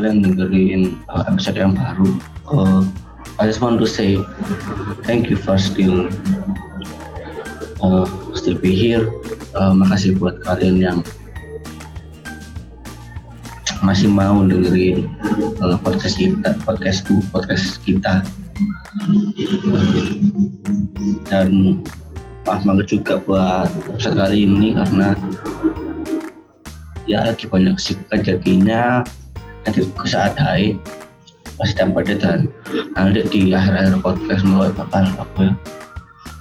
kalian dengerin uh, episode yang baru. Uh, I just want to say thank you for still uh, still be here. Uh, makasih buat kalian yang masih mau dengerin uh, podcast kita podcastku podcast kita. Dan pas banget juga buat episode kali ini karena ya lagi banyak kesibukan jadinya nanti saat hari masih tanpa dan nanti di akhir-akhir podcast mulai bakal apa? Ya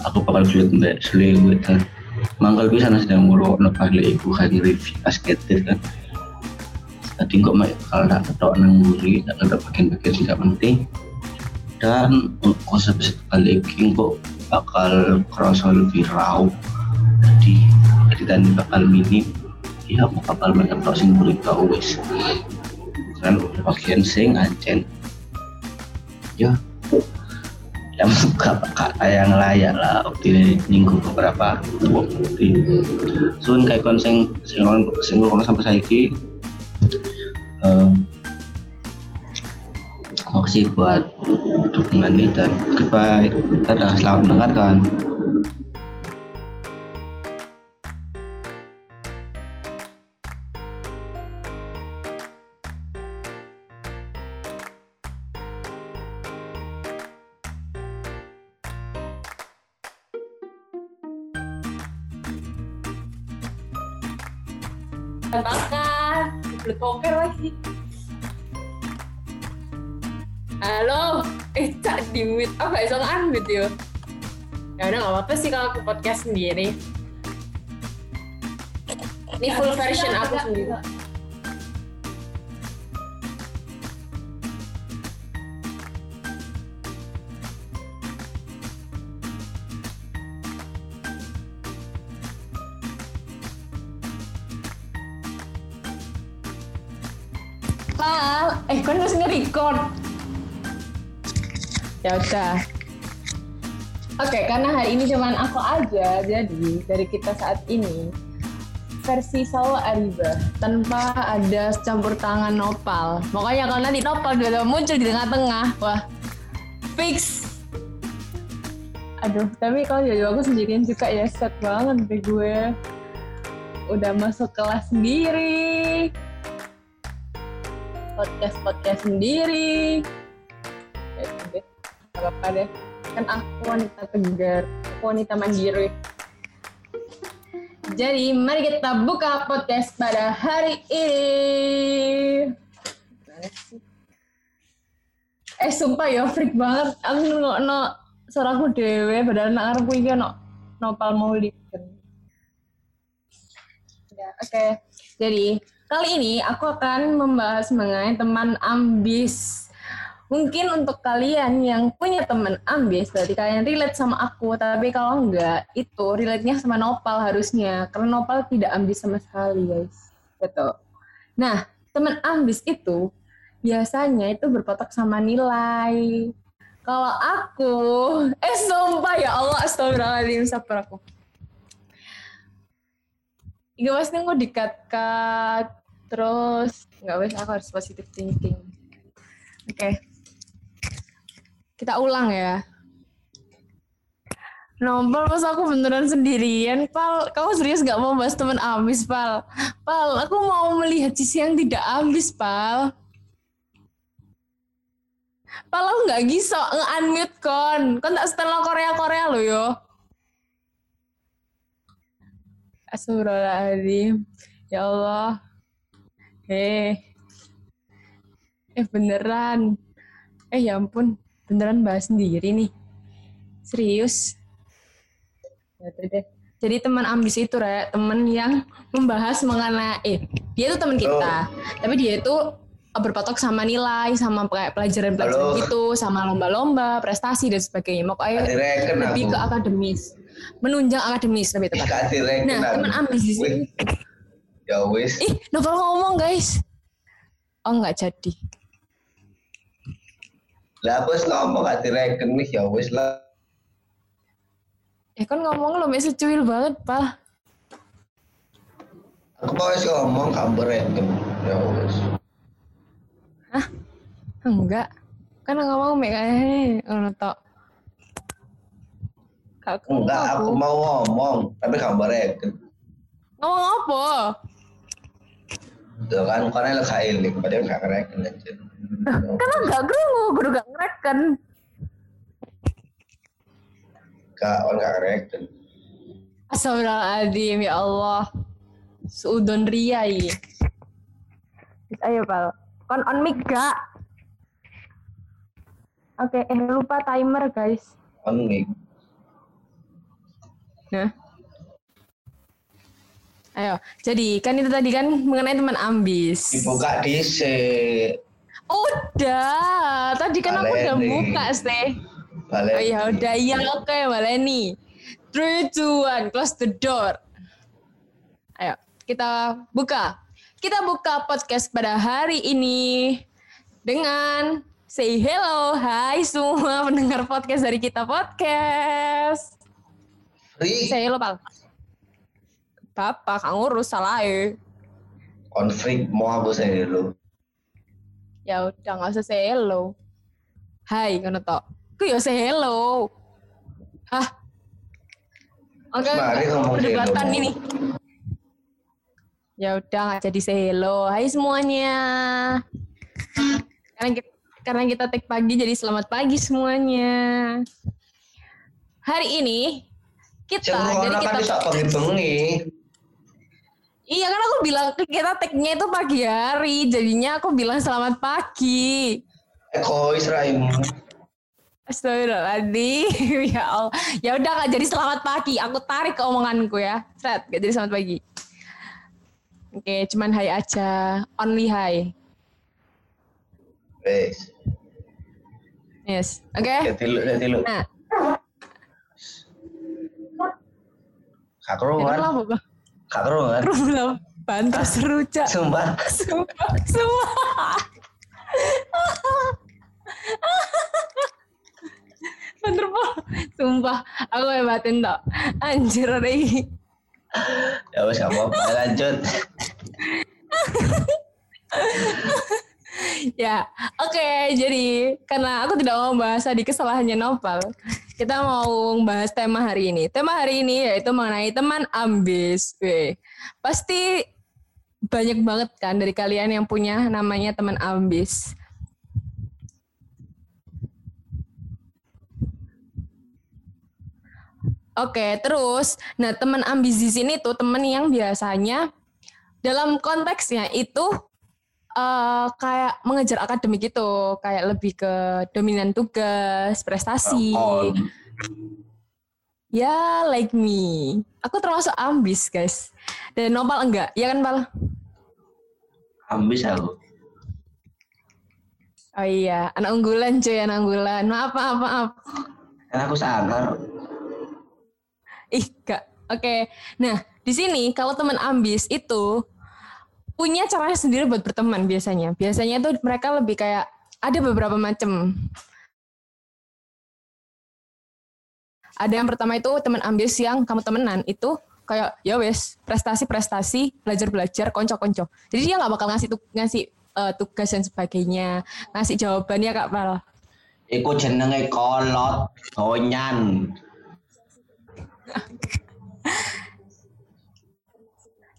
aku bakal sulit mbak sulit dan mangkal bisa nasi dan mulu nopo ibu kan review basket kan tadi kok mak kalau tak ketok nang muri tak ada bagian-bagian tidak penting. Dan konsep kali ini kok bakal kerasa lebih raw. Jadi tadi bakal mini ya mau bakal banyak tau berita wis kan bagian sing ancen ya yang buka kata yang layak lah waktu minggu beberapa waktu sun kayak konseng sing sing sampai saiki uh, makasih buat dukungan ini dan goodbye. Dadah selamat mendengarkan makan beli poker lagi. Halo eh cak di mute oh gak bisa unmute yo. Ya udah gak apa-apa sih kalau aku podcast sendiri. Ini full version aku sendiri Ya udah. Oke, karena hari ini cuman aku aja, jadi dari kita saat ini versi solo Ariba tanpa ada campur tangan Nopal. Makanya kalau nanti Nopal juga muncul di tengah-tengah, wah fix. Aduh, tapi kalau jadi aku sendirian juga ya set banget deh gue. Udah masuk kelas sendiri, podcast podcast sendiri gak apa-apa deh kan aku wanita tegar aku wanita mandiri. Jadi mari kita buka podcast pada hari ini. Eh sumpah ya freak banget. Aku nggak no suaraku dewe padahal nak ngarepku iki no nopal mau ya oke. Jadi Kali ini aku akan membahas mengenai teman ambis. Mungkin untuk kalian yang punya teman ambis, berarti kalian relate sama aku. Tapi kalau enggak, itu relate-nya sama Nopal harusnya. Karena Nopal tidak ambis sama sekali, guys. Gitu. Nah, teman ambis itu biasanya itu berpotok sama nilai. Kalau aku, eh sumpah ya Allah, astagfirullahaladzim, sabar aku. Gak pasti gue dikat-kat terus nggak wes aku harus positive thinking oke okay. Kita ulang ya Nombor pas aku beneran sendirian, Pal. Kamu serius gak mau bahas teman ambis, Pal? Pal, aku mau melihat sisi yang tidak ambis, Pal. Pal, aku gak bisa nge-unmute kon. Kon tak setelah Korea-Korea lo yo. Astagfirullahaladzim. Ya Allah. Eh. Eh beneran. Eh ya ampun, beneran bahas sendiri nih. Serius. Ya. Jadi teman ambis itu, Re, teman yang membahas mengenai eh, dia itu teman kita. Oh. Tapi dia itu berpatok sama nilai, sama kayak pelajaran-pelajaran gitu, sama lomba-lomba, prestasi dan sebagainya. Pokoknya lebih ke akademis. Menunjang akademis lebih tepat. Nah, teman ambis di sini Ya wis. Ih, novel ngomong guys. Oh nggak jadi. Lah aku ngomong gak direken nih ya wis lah. Eh kan ngomong lo masih cuil banget, Pak. Aku mau wis ngomong kabar ya wis. Enggak. Kan mau mek kae ngono tok. Enggak, aku mau ngomong, tapi kabar Ngomong apa? Tuh kan, karena lo gak iling, padahal gak ngereken aja. Kan enggak krungu, kudu gak ngereken. Gak, on gak ngereken. Astagfirullahaladzim, ya Allah. Seudon riai. Ayo, Pal. Kon on mic gak? Oke, eh lupa timer, guys. On mic. Nah. Ayo, jadi kan itu tadi kan mengenai teman ambis. Dibuka di se Udah, tadi kan aku udah Baleni. buka sih. balik. Oh ya udah, iya oke, Maleni. Three, two, one, close the door. Ayo, kita buka. Kita buka podcast pada hari ini dengan say hello, hai semua pendengar podcast dari kita podcast. Free Say hello, Pal. Bapak, kang ngurus salah eh. konflik mau aku dulu. Ya udah nggak usah hello. Hai, kono tok. Ku ya say hello. Hah? Oke, say perdebatan ini. Ya udah nggak jadi say hello. Hai semuanya. Karena kita, karena kita take pagi jadi selamat pagi semuanya. Hari ini kita Jangan jadi kan kita bisa bengi-bengi. Iya kan aku bilang kita tag-nya itu pagi hari, jadinya aku bilang selamat pagi. Egois raimu. Astagfirullahaladzim. ya Allah. Ya udah nggak jadi selamat pagi. Aku tarik ke omonganku ya. Set, gak jadi selamat pagi. Oke, cuman hai aja. Only hai. Wes. Yes. Oke. Jadi lu, jadi lu. Nah, Gak itu kerungan. lah apa? Gak kerungan. Belum. Bantar seru, Cak. Sumpah. Sumpah, sumpah. Bener, Po. Sumpah, aku hebatin tok. Anjir, Rey. Ya wes gak apa-apa. Lanjut. Ya, oke. jadi karena aku tidak mau bahas di kesalahannya Nopal, kita mau bahas tema hari ini. Tema hari ini yaitu mengenai teman ambis. Weh, pasti banyak banget kan dari kalian yang punya namanya teman ambis. Oke, terus, nah teman ambis di sini tuh teman yang biasanya dalam konteksnya itu eh kayak mengejar akademik gitu, kayak lebih ke dominan tugas, prestasi. Oh, Ya, like me. Aku termasuk ambis, guys. Dan Nopal enggak, ya kan, Pal? ambis aku. Oh iya, anak unggulan cuy, anak unggulan. Maaf, maaf, maaf. Kan aku sadar. Ih, enggak. Oke. Nah, di sini kalau teman ambis itu punya caranya sendiri buat berteman biasanya. Biasanya tuh mereka lebih kayak ada beberapa macam. Ada yang pertama itu teman ambis yang kamu temenan itu kayak ya wes prestasi prestasi belajar belajar konco konco. Jadi dia nggak bakal ngasih tu- ngasih eh, tugas dan sebagainya, ngasih jawabannya kak Pal. Iku jenenge kolot donyan.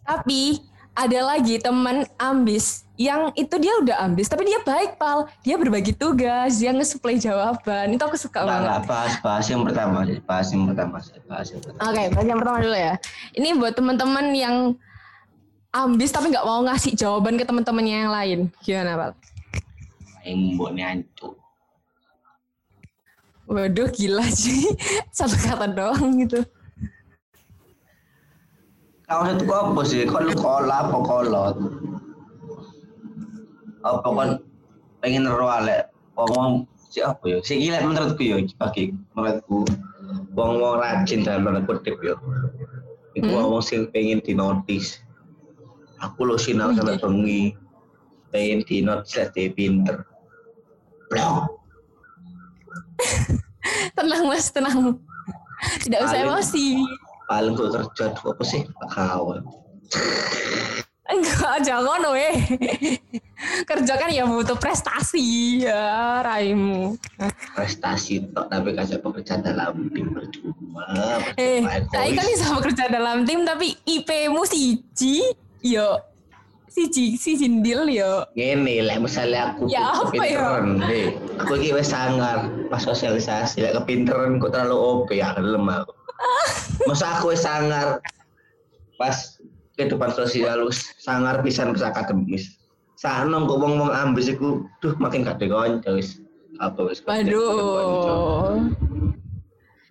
Tapi ada lagi teman ambis yang itu dia udah ambis tapi dia baik pal dia berbagi tugas dia nge-supply jawaban itu aku suka Enggak, banget enggak, bahas, bahas yang pertama. Bahas yang pertama. Bahas yang pertama. oke bahas yang pertama dulu ya ini buat teman-teman yang ambis tapi nggak mau ngasih jawaban ke teman-temannya yang lain gimana pal Yang mbok nyantuk. waduh gila sih satu kata doang gitu maksudku apa sih? Kau lu kola apa kolot? Apa kan pengen roale? Ngomong si apa ya? Si gila menurutku ya bagi menurutku wong wong rajin dalam tanda kutip ya. Iku Hmm. wong sing pengen dinotis. Aku lo sinau Oh, iya. bengi. Pengen dinotis lah dia pinter. Blok. tenang mas tenang tidak usah emosi Paling gue kerja tuh apa sih? Kawan. Enggak, jangan eh. Kerja kan ya butuh prestasi ya, raimu. prestasi tok tapi kasih pekerjaan dalam tim percuma Eh, saya kan bisa bekerja dalam tim tapi IP-mu siji, yo siji siji ndil yo. Gini, lah misalnya aku Ya, apa ya? aku wis sangar pas sosialisasi, lah kepinteran kok terlalu OP ya gelem aku. Masa aku sangar pas kehidupan sosial sangar pisan pas akademis. Sana kok wong-wong ambis iku duh makin gak kanca wis. Apa wis. Waduh.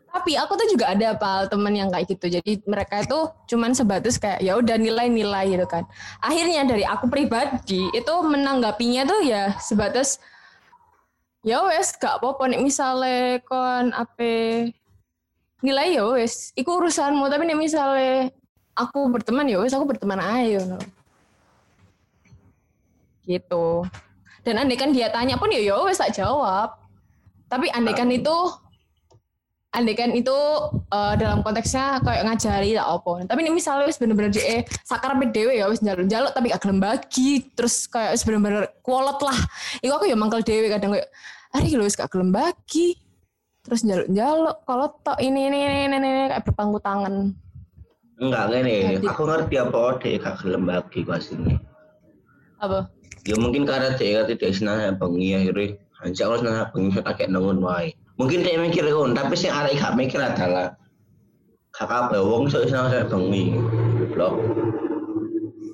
Tapi aku tuh juga ada pal temen yang kayak gitu. Jadi mereka itu cuman sebatas kayak ya udah nilai-nilai gitu kan. Akhirnya dari aku pribadi itu menanggapinya tuh ya sebatas ya wes gak apa-apa nih misalnya kon apa nilai ya wes iku urusanmu. Tapi nih misalnya aku berteman ya wes aku berteman no. gitu. Dan andaikan dia tanya pun ya ya wes tak jawab. Tapi andaikan itu andaikan itu eh, dalam konteksnya kayak ngajari tak apa. Tapi ini misalnya wis bener-bener dia sakar dewe ya wis jaluk-jaluk tapi gak gelem bagi terus kayak wis bener-bener kualat lah. Iku aku ya mangkel dewe kadang kayak hari lu wis gak gelem bagi terus jaluk-jaluk kalau tok ini ini ini ini, ini kayak berpangku tangan Enggak ngene, aku ngerti apa ode gak gelem bagi asline. apa Ya mungkin karena dia dia senang bengi akhirnya Hancur kalau senang bengi kakek nongon wae. Mungkin dia mikir kon, tapi sing arek gak mikir adalah kakak bewong so senang saya bengi. Blok.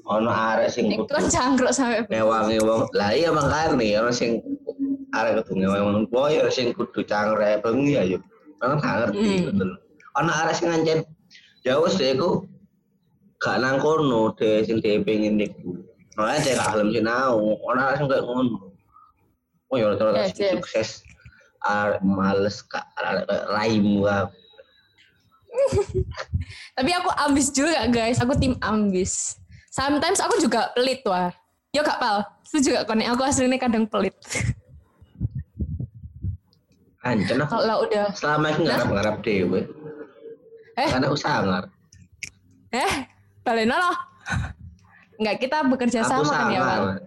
Ono arek sing kan cangkruk sampai ngewangi wong. Lah iya makane ono sing arek kudu ngewangi wong tua ya sing kudu cangre bengi ayo. Kan gak ngerti Hmm. betul. Ono arek sing ngancen ya wis deh iku gak nang kono deh sing dhewe pengen niku. Makanya dia gak gelem sinau, ono arek sing kayak ngono. Oh ya terus yes. sukses arek males kak arek raimu. Tapi aku ambis juga guys, aku tim ambis. Sometimes aku juga pelit wah. Yo kak Pal, setuju gak konek aku aslinya kadang pelit. Ancen aku Kalau udah, selama ini ngarap-ngarap dhewe. Eh? Karena aku sangar. eh, balena loh. Enggak, kita bekerja Aku sama kan ya sangar.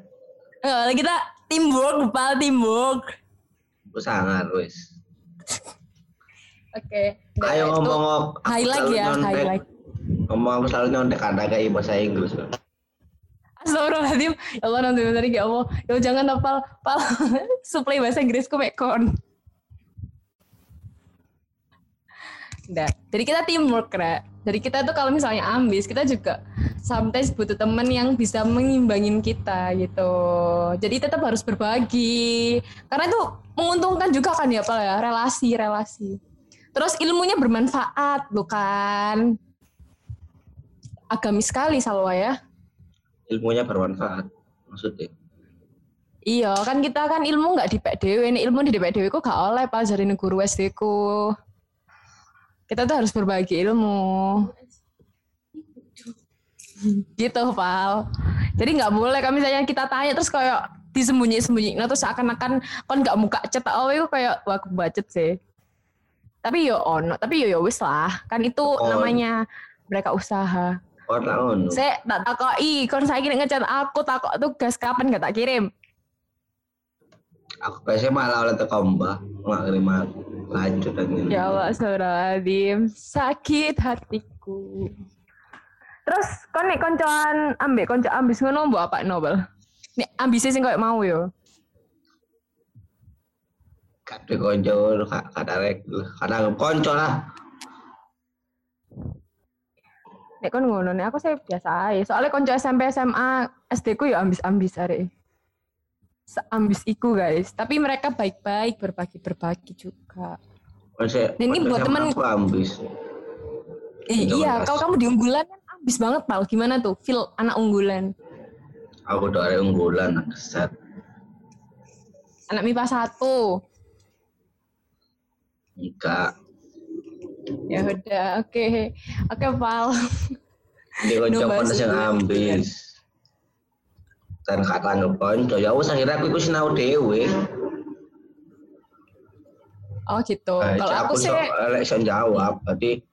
Eh, kita teamwork, Pal, teamwork. Aku sangar wis. Oke. Nah, Ayo ngomong highlight ya, nyontek. highlight. Ngomong aku selalu nyontek kata kayak bahasa Inggris. Astagfirullahaladzim. Ya Allah nanti tadi ya Allah. Yo jangan pal pal supply bahasa Inggrisku mekon. Nggak. Jadi kita teamwork, Ra. Jadi kita tuh kalau misalnya ambis, kita juga sometimes butuh teman yang bisa mengimbangin kita gitu. Jadi tetap harus berbagi. Karena itu menguntungkan juga kan ya, Pak ya, relasi-relasi. Terus ilmunya bermanfaat, bukan? Agamis sekali Salwa ya. Ilmunya bermanfaat. Maksudnya. Iya, kan kita kan ilmu nggak di PDW, ini ilmu di PDW ku gak oleh pak dari guru SD ku. Kita tuh harus berbagi ilmu. Gitu, Pal. Jadi nggak boleh kalau misalnya kita tanya terus kayak disembunyi-sembunyi, nah terus seakan-akan kon nggak muka chat oh itu kayak wah aku bacet sih. Tapi yo ono, tapi yo yo wis lah. Kan itu Oh. namanya mereka usaha. Orang ngono. Saya tak takoki, kon saya kira ngechat aku takok tugas kapan gak tak kirim. Aku biasanya malah oleh teko mbah. Nggak kirim aku. Lanjut aja. Ya Allah, astagfirullahaladzim. Sakit hatiku. Terus kon nek koncoan ambek konco ambis ngono mbok apa Nobel? Nek ambisnya sing koyo mau yo. Kadang konco, kadang rek, kadang konco lah. Nek kon ngono, nek aku saya biasa aja. Soalnya konco SMP SMA SD ku yo ambis-ambis arek. Ambis iku guys, tapi mereka baik-baik berbagi-berbagi juga. Masih, Dan ini buat temen- Aku ambis. Eh, iya, kalau kamu di unggulan kan ambis banget, Pal. Gimana tuh? Feel anak unggulan. Aku udah ada unggulan, set. Anak MIPA 1. Enggak. Ya udah, oke. Oke, Pal. Dia konco No yang ambis. Dan gak tanggap konco. Ya wis akhirnya aku ikut sinau dewe. Oh gitu. Eh, Kalau aku sih so, lek iso jawab, berarti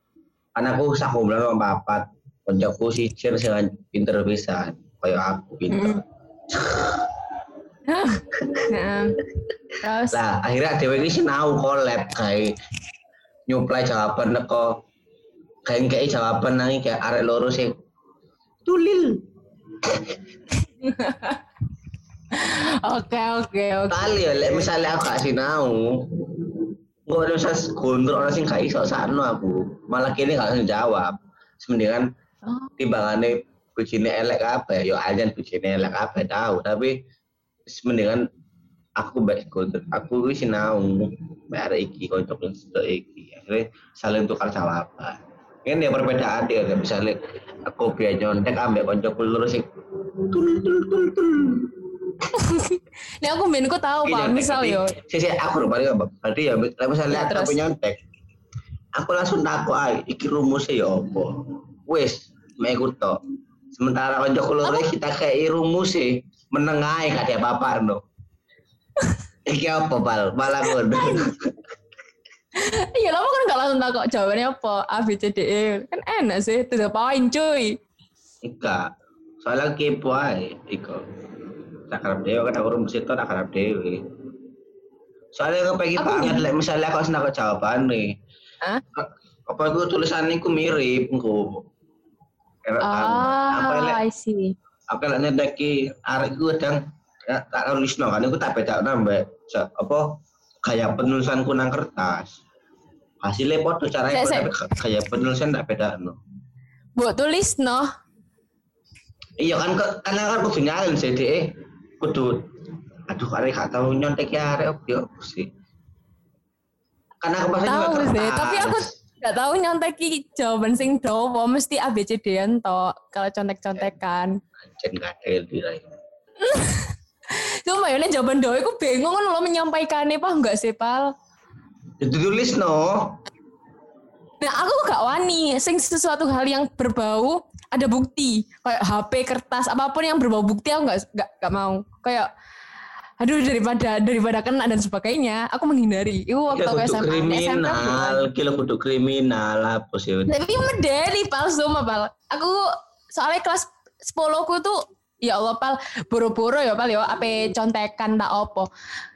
kan aku sak bulan sama papat. koncoku siji sing pinter pisan kayak aku pinter. Nah, terus Lah akhirnya dhewe iki sinau collab kayak nyuplai jawaban neko kayak kayak jawaban nang kayak arek loro sing tulil oke oke oke. kali ya lek misalnya aku gak sinau. Gue ada usah gondrok orang sing gak iso sakno aku. Malah kini gak jawab. Semendingan Oh, timbangane bujine elek kabeh. Yo ajan bujine elek kabeh tahu tapi semendingan aku baik gondrok. Aku sinau arek iki konco iki. Akhirnya saling tukar jawaban ini ya perbedaan dia kan misalnya aku biar nyontek ambek konco lurus sing tul tul tul tul. Ini aku ben ku tahu Pak, misal yo. si si aku lupa apa? Berarti ya misalnya Ya, terus. aku nyontek. Aku langsung takut ae iki rumusnya ya apa? Wis mek tok. Sementara konco loro kita kayak rumusnya menengahi gak ada apa-apa no. Iki apa bal? Malah ngono Iya, lama kan gak langsung takut jawabannya apa? A, B, C, D, E. Kan enak sih, to the point cuy. Ika, soalnya kepo ae, Iko. Tak harap dewe kan aku rumus itu tak harap dewe. Soalnya aku pengen Aku banget, like, misalnya aku senang jawaban nih. Hah? Apa aku tulisannya ku mirip, ku. Enak? Apa Ah, lek I see. apa lek nedeki arek ku kadang ya, tak nulisno kan aku tak beda nambah apa kayak penulisanku nang kertas. Hasilnya podo caranya tapi kayak penulisan tak beda no. Buat tulis no. Iya kan karena kan kudu nyalin sih DE kudu aduh arek gak tau nyontek ya arek yo sih. Karena aku pasti Tahu sih, tapi aku gak tahu nyonteki jawaban sing dowo mesti A, B, C, D-an tok kalau contek-contekan. Anjen gak ada yang dirai. Cuma ini jawaban dowo aku bingung kan lo menyampaikannya apa enggak sih, Pal? Itu tulis no. Nah, aku gak wani, sing sesuatu hal yang berbau ada bukti, kayak HP, kertas, apa pun yang berbau bukti aku gak, gak, gak mau. Kayak aduh daripada daripada kena dan sebagainya, aku menghindari. Itu waktu Kilo aku SMA, kriminal, kilo kudu kriminal apa sih? Tapi medeni palsu mah pal. Aku soalnya kelas 10 ku tuh ya Allah pal boro-boro ya pal ya apa contekan tak opo.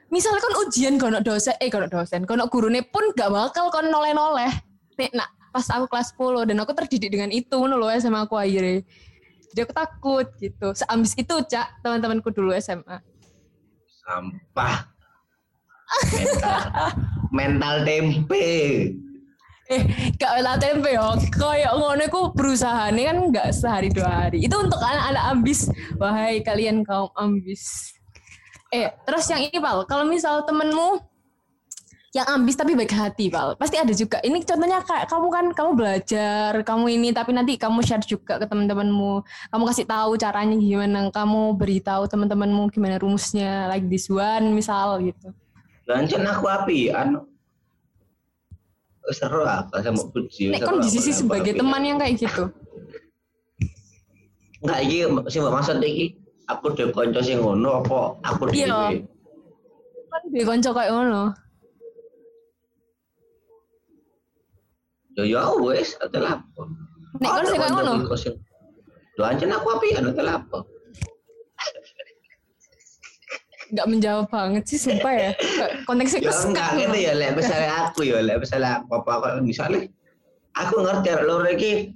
Misalnya kan ujian kono dosen eh kono dosen, kono gurune pun gak bakal kon noleh-noleh. Nek nak pas aku kelas 10 dan aku terdidik dengan itu loh sama aku akhirnya. Jadi aku takut gitu. Seambis itu cak teman-temanku dulu SMA. Sampah. Mental, mental tempe. Eh, gak lah tempe ya. Kayak ngono aku berusaha nih kan gak sehari dua hari. Itu untuk anak-anak ambis. Wahai kalian kaum ambis. Eh, terus yang ini Pal, kalau misal temenmu yang ambis tapi baik hati Pal, pasti ada juga. Ini contohnya kayak kamu kan kamu belajar, kamu ini tapi nanti kamu share juga ke teman-temanmu. Kamu kasih tahu caranya gimana, kamu beritahu teman-temanmu gimana rumusnya like this one misal gitu. Lancen aku api, anu. Seru apa sama puji. Nek kan di sisi sebagai teman yang kayak gitu. Enggak iki mbak maksud iki aku dhewe kanca sing ngono apa aku Iya. dhewe. Kan dia konco kayak ngono. Ya ya wis ate lapo. Nek kon sing kayak ngono. Lho ancen aku api anu ate lapo. Nggak menjawab banget sih sumpah ya. Konteksnya Ya kesekat enggak ngene ya lek misalnya aku ya lek misalnya apa kok misalnya aku ngerti loro iki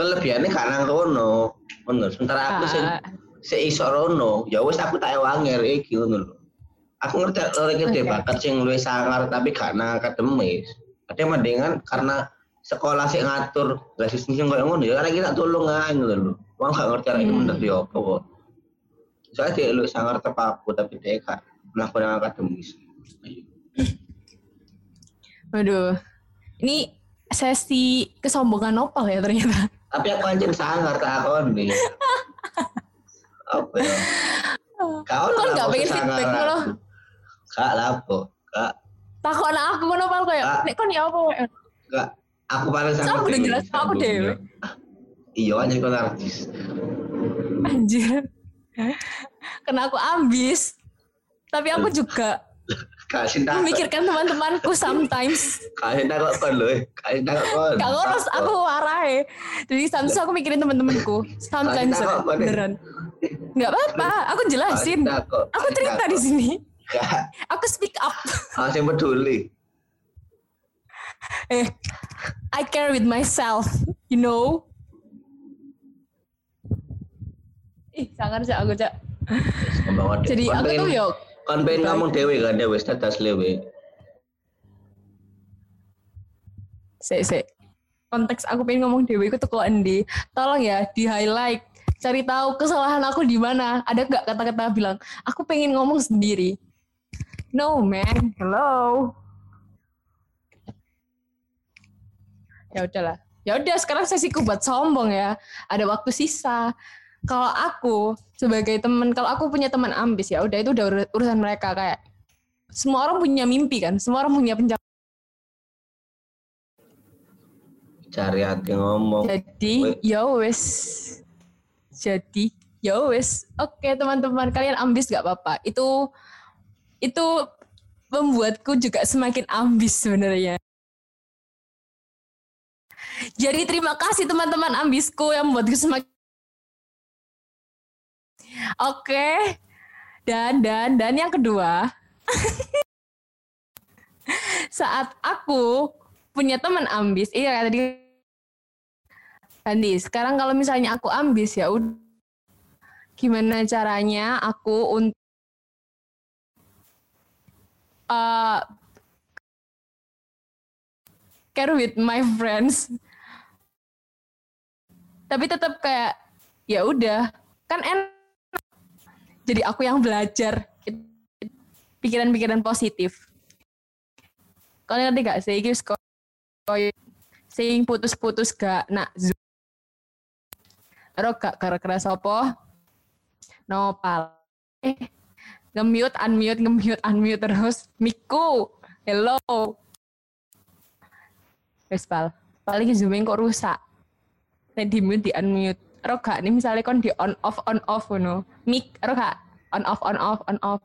kelebihannya gak nang kono. Ngono, sementara aku sing Ah. seiso rono, ya wis aku tak wanger iki ngono lho. Aku ngerti dhewe Oke. bakat sing luwih sangar tapi gak nang akademis. Ada mendingan karena sekolah sih ngatur gak sistem sing koyo ngono ya karena kita tolong aja ngono lho. Wong gak ngerti arek Hmm. bener ya apa kok. Soalnya dia lu sangar tepaku tapi dia gak melakukan akademis. Waduh. Ini sesi kesombongan opal ya ternyata. Tapi aku anjir sangar tak akon nih. Apa ya? Kau Kan nggak pengen feedback lo. Kak lapo, kak, Takon aku ngono pal kayak Ah. nek kon ya apa? kak. Aku paling sangar. Aku udah jelas aku dewe. Iya anjir kau artis. Anjir. Karena aku ambis. Tapi aku juga Kasih takut. memikirkan teman-temanku sometimes. Kasih takut kon lho. Kasih takut kon. Gak ngurus aku warai. Jadi sometimes aku mikirin teman-temanku. Sometimes takut, Pak. beneran. Gak apa-apa, aku jelasin. Aku cerita di sini. Gak. Aku speak up. Masih peduli. eh, I care with myself, you know. Ih, sangar sih aku cak. Jadi Kon aku tuh yo Kon pengen ngomong dewe kan dewe status lewe. Sik, sik. Konteks aku pengen ngomong dewi itu kok endi. Tolong ya di highlight. Cari tahu kesalahan aku di mana. Ada nggak kata-kata bilang, aku pengen ngomong sendiri. No man, hello. Ya udahlah. Ya udah sekarang sesiku buat sombong ya. Ada waktu sisa. Kalau aku sebagai teman, kalau aku punya teman ambis ya udah itu udah ur- urusan mereka kayak semua orang punya mimpi kan, semua orang punya pencapaian. Cari hati ngomong. Jadi ya wes. Jadi ya wes. Oke teman-teman kalian ambis gak apa-apa. Itu itu membuatku juga semakin ambis sebenarnya. Jadi terima kasih teman-teman ambisku yang membuatku semakin Oke. Dan dan dan yang kedua saat aku punya teman ambis, iya kayak tadi Andi, sekarang kalau misalnya aku ambis ya udah gimana caranya aku untuk uh, care with my friends. Tapi tetap kayak ya udah, kan enak. Jadi aku yang belajar pikiran-pikiran positif. Kalian ngerti gak sih? Koyo sing putus-putus gak nak. Ero gak gara-gara sapa? Nopal. Eh, nge-mute, unmute, nge-mute, unmute terus. Miku, hello. Wes pal, paling zooming kok rusak. Nek di mute di unmute. Ero gak nih misalnya kon di on off on off ngono. Mic, ero gak on off on off on off.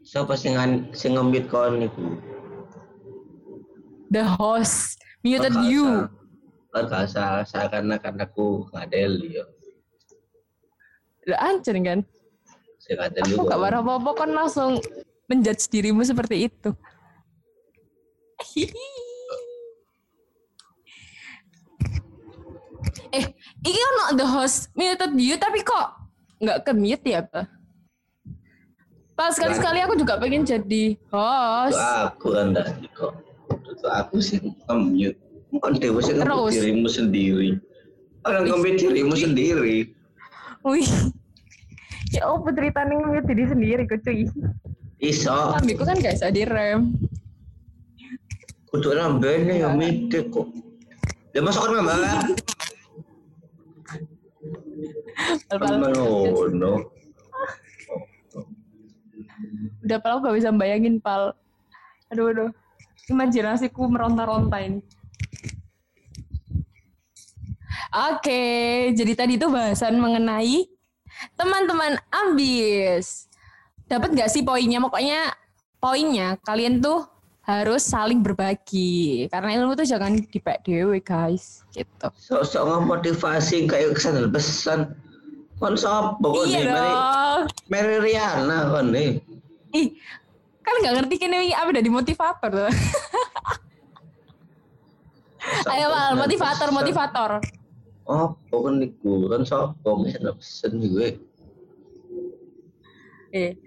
Siapa sing ngan- sing ngembit kon niku? The host muted Kan you. Kan gak salah seakan-akan aku ngadel ya. Udah ancur kan? Sing ngadel Aku gak marah apa-apa kan langsung menjudge dirimu seperti itu. eh, ini kan not the host muted you tapi kok nggak ke mute ya, Pak? Pas sekali-sekali aku juga pengen jadi Itu host. aku kan dah kok. Itu aku sih nge-mute. Kan dewe sing Terus. nge-mute dirimu sendiri. Orang nge-mute dirimu sendiri. Wih. Ya oh cerita nih mute diri sendiri kok cuy. Iso. Ambiku kan gak bisa direm. Kudu nambene ya mite kok. Ya masuk kan mbak? Pal-pal. Ngono. Udah pal gak bisa bayangin pal. Aduh aduh. Imajinasiku meronta-ronta ini. Oke, jadi tadi itu bahasan mengenai teman-teman ambis. Dapat gak sih poinnya? Pokoknya poinnya kalian tuh harus saling berbagi. Karena ilmu tuh jangan dipek dewe guys. Gitu. Sok-sok ngemotivasi kayak kesan pesan. Kon sapa kok iya? Mary, dong. Mary Riana kon nih. Ih, kan nggak ngerti kini apa dari motivator tuh. Ayo mal, motivator, motivator. Oh, pokoknya niku kan sapa kesan pesan gue. Eh,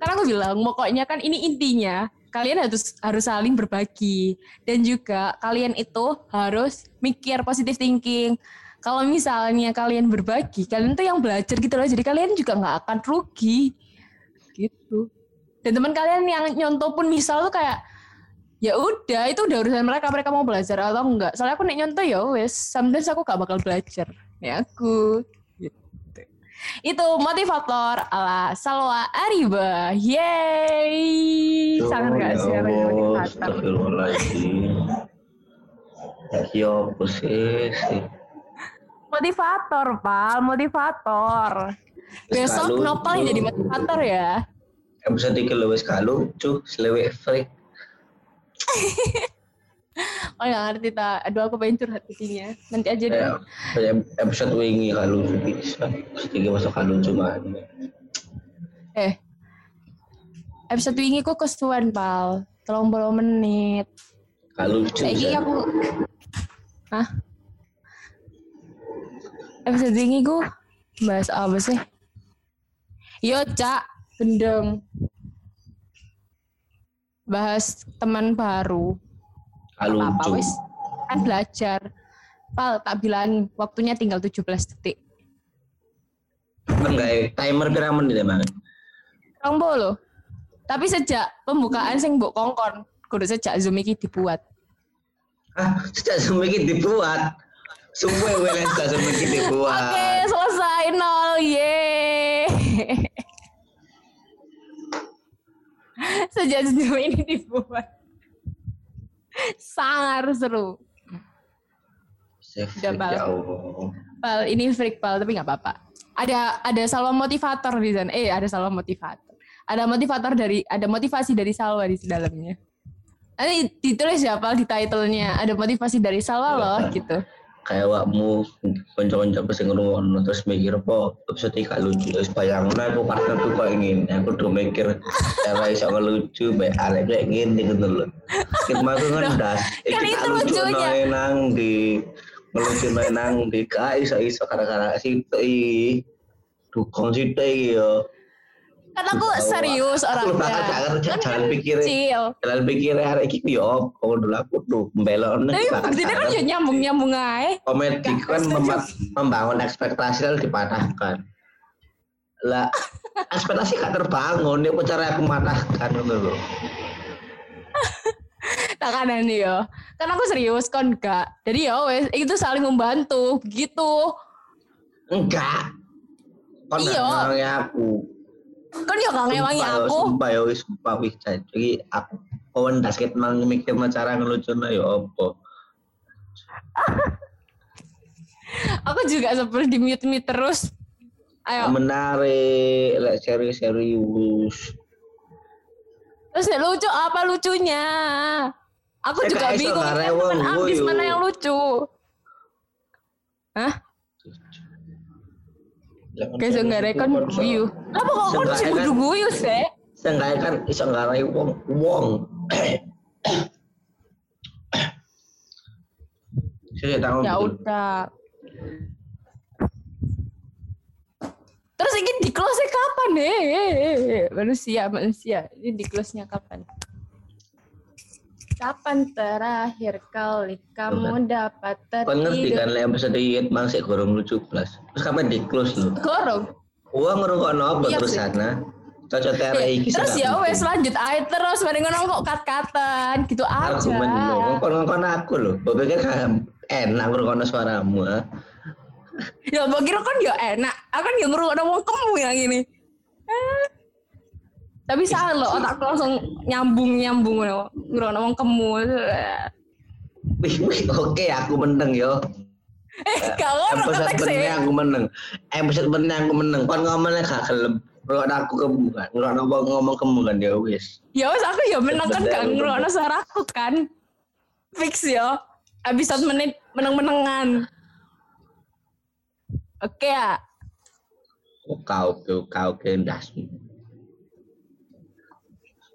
karena aku bilang pokoknya kan ini intinya kalian harus harus saling berbagi dan juga kalian itu harus mikir positive thinking. Kalau misalnya kalian berbagi, kalian tuh yang belajar gitu loh. Jadi kalian juga nggak akan rugi. Gitu. Dan teman kalian yang nyontoh pun misal tuh kayak ya udah itu udah urusan mereka. Mereka mau belajar atau enggak soalnya aku nek nyontoh ya wes sometimes aku gak bakal belajar. Ya aku. Gitu. Itu motivator ala Salwa Ariba. Yeay! Sangat gak sih Ya ada Allah, motivator. Astagfirullahaladzim. Ya apa sih? Motivator pal motivator besok Nopal yang jadi motivator ya episode iki luwes gak lucu, selewek freak. Oh nggak ngerti tak. Aduh aku pengen curhat isinya. Nanti aja deh. Ya, kayak episode wingi lucu bisa. Iki masuk gak lucu man. Eh. Episode wingi kok kesuwen pal. Tolong puluh menit. Lucu. Saiki San. aku Hah? Episode ini gue bahas apa sih? Yo, Cak, gendeng. Bahas teman baru. Gak Apa-apa lucu. wis. Kan belajar. Pal, tak bilang waktunya tinggal 17 detik. Kan gak timer berapa menit emang? Rong lo. Tapi sejak pembukaan sing mbok kongkon, kudu sejak Zoom iki dibuat. Ah, sejak semikit dibuat. Semua welen sejak semikit dibuat. Oke, selesai nol. Ye. Sejak Zoom ini dibuat. Sangat seru. Udah, Pal. ya. Pal, ini freak pal, tapi nggak apa-apa. Ada ada salwa motivator di sana. Eh, ada salwa motivator. Ada motivator dari ada motivasi dari salwa di dalamnya. Nanti ditulis ya pal di title-nya. Ada motivasi dari salwa loh gitu. Kayak wakmu konco-konco pasti ngerungokno terus mikir apa episode iki gak lucu? Terus bayangno aku partner tuh kok ingin aku udah mikir cara iso ngelucu bae arek kayak gini gitu loh. Kita aku ngendas kan itu lucunya. nang di ngelucu nang di gak iso iso gara-gara situ i dukung situ yo Kan aku serius aku orangnya. bakal jangan Kan jangan kan pikir kecil. jalan pikir arek iki yo apa dulu aku tuh belok Tapi buktinya kan ya nyambung-nyambung aja. komedi Gak kan membangun ekspektasi lalu dipatahkan lah ekspektasi gak terbangun dia cara aku matahkan gitu loh Takanan yo. Kan aku serius kon enggak. Jadi ya wes itu saling membantu begitu. enggak kon Iya. gak ngewangi aku Kan ya gak ngewangi Sumpah yo, aku. sumpah yo wis sumpah wis jadi aku kawan dasket mang mikir cara ngelucu yo apa Aku juga seperti di mute-mute terus. Ayo. menarik lek serius serius Terus ya lucu apa lucunya? Aku Ya, juga bingung ambis guyu. mana yang lucu. Hah? Kayak nggak rekon guyu. Apa kok kon sih kudu guyu sih? Seenggaknya kan iso ngarai wong wong. Saya tahu. Ya udah. Terus ini di close kapan nih? Manusia, manusia. Ini di close-nya kapan? Kapan terakhir kali kamu dapat Kan ngerti kan tertidur? lek episode yit mang sik gorong lucu plus. Terus kapan di close lu? Gorong. Uang ngerungokno apa Iya terus sana? Cocok tere Eh, iki. terus ya wes lanjut aja terus mari ngono kok kat-katan gitu aja. Argumen lu. Ngomong-ngomong aku lho. Mbok pikir enak ngrungokno suaramu. Ya mbak kira kan ya enak. Aku kan ya ngerungokno wong kemu yang ini. Tapi salah loh, otakku langsung nyambung-nyambung ngono. Ngerungokno wong kemu. Wih, wih, oke aku meneng yo. Eh, gak ngono Episode bener aku meneng. Episode bener aku meneng. Kon ngomongnya gak gelem. Ngrungokno aku kemu kan. Wong ngomong kemu kan ya wis. Ya wes aku ya menang kan gak ngerungokno suaraku kan. Fix ya. Abis satu menit menang-menangan. Oke ya. Kau kau kau kendasmu.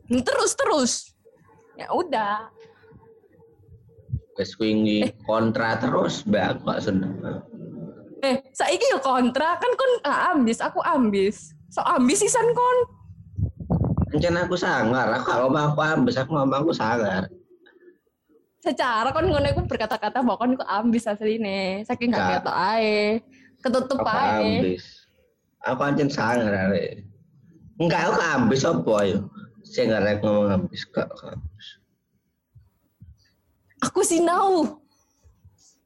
Terus terus. Ya udah. Wes wingi kontra terus mbak aku gak seneng. Eh, saiki yo kontra kan kon ah, ambis, aku ambis. So ambis sisan kon. Rencana aku sangar, aku ngomong aku ambis, aku ngomong aku sangar. Secara kon ngono iku berkata-kata bahwa kon iku ambis asline. Saking gak ketok ae. Ketutup Aku ae. ambis. Aku anjen sangar arek. Enggak, aku ambis apa ayo. Saya nggak rek ngomong gak. gak ambis. Aku sinau.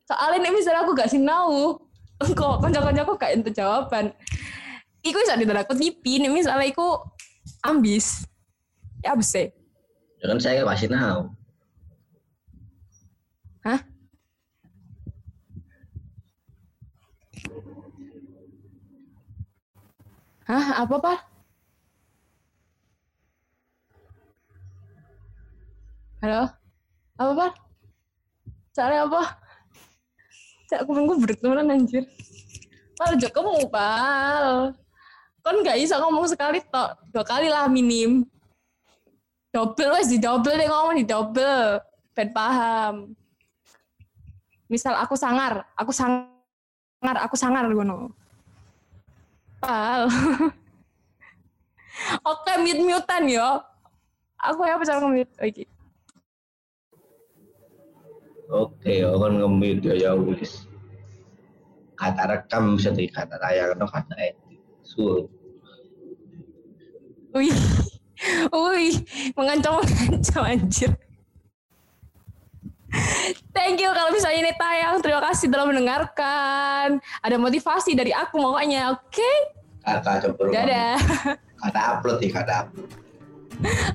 Soalnya nek misalnya aku gak sinau, kok kanca-kancaku gak ente jawaban. Iku iso ditanda kutipi nek misalnya iku ambis. Ya ambis sih. Ya kan saya masih tahu. Hah? Hah? Apa, Pak? Halo? Apa, Pak? Soalnya apa? Cak, aku minggu berteman anjir. Pal, jok kamu, Pal. Kan gak bisa ngomong sekali tok. Dua kali lah minim. Double, wes di double deh ngomong di double. Ben paham. Misal aku sangar, aku sangar, aku sangar ngono. Pal. Oke, mute-mutean yo. Aku ya cara nge-mute. Oke. Oke, orang ngemit ya ya wis. Kata rekam bisa di kata raya atau kata edit. Suul. Wih. Wih, mengancam-mengancam anjir. Thank you kalau misalnya ini tayang. Terima kasih telah mendengarkan. Ada motivasi dari aku pokoknya. Oke? Kata coba. Dadah. Kata upload ya, kata upload.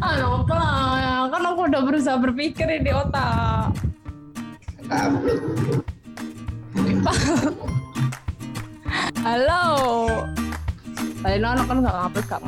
Ah, no. Kan aku udah berusaha berpikir di otak. Halo. Tadi anak kan gak ngupload, gak.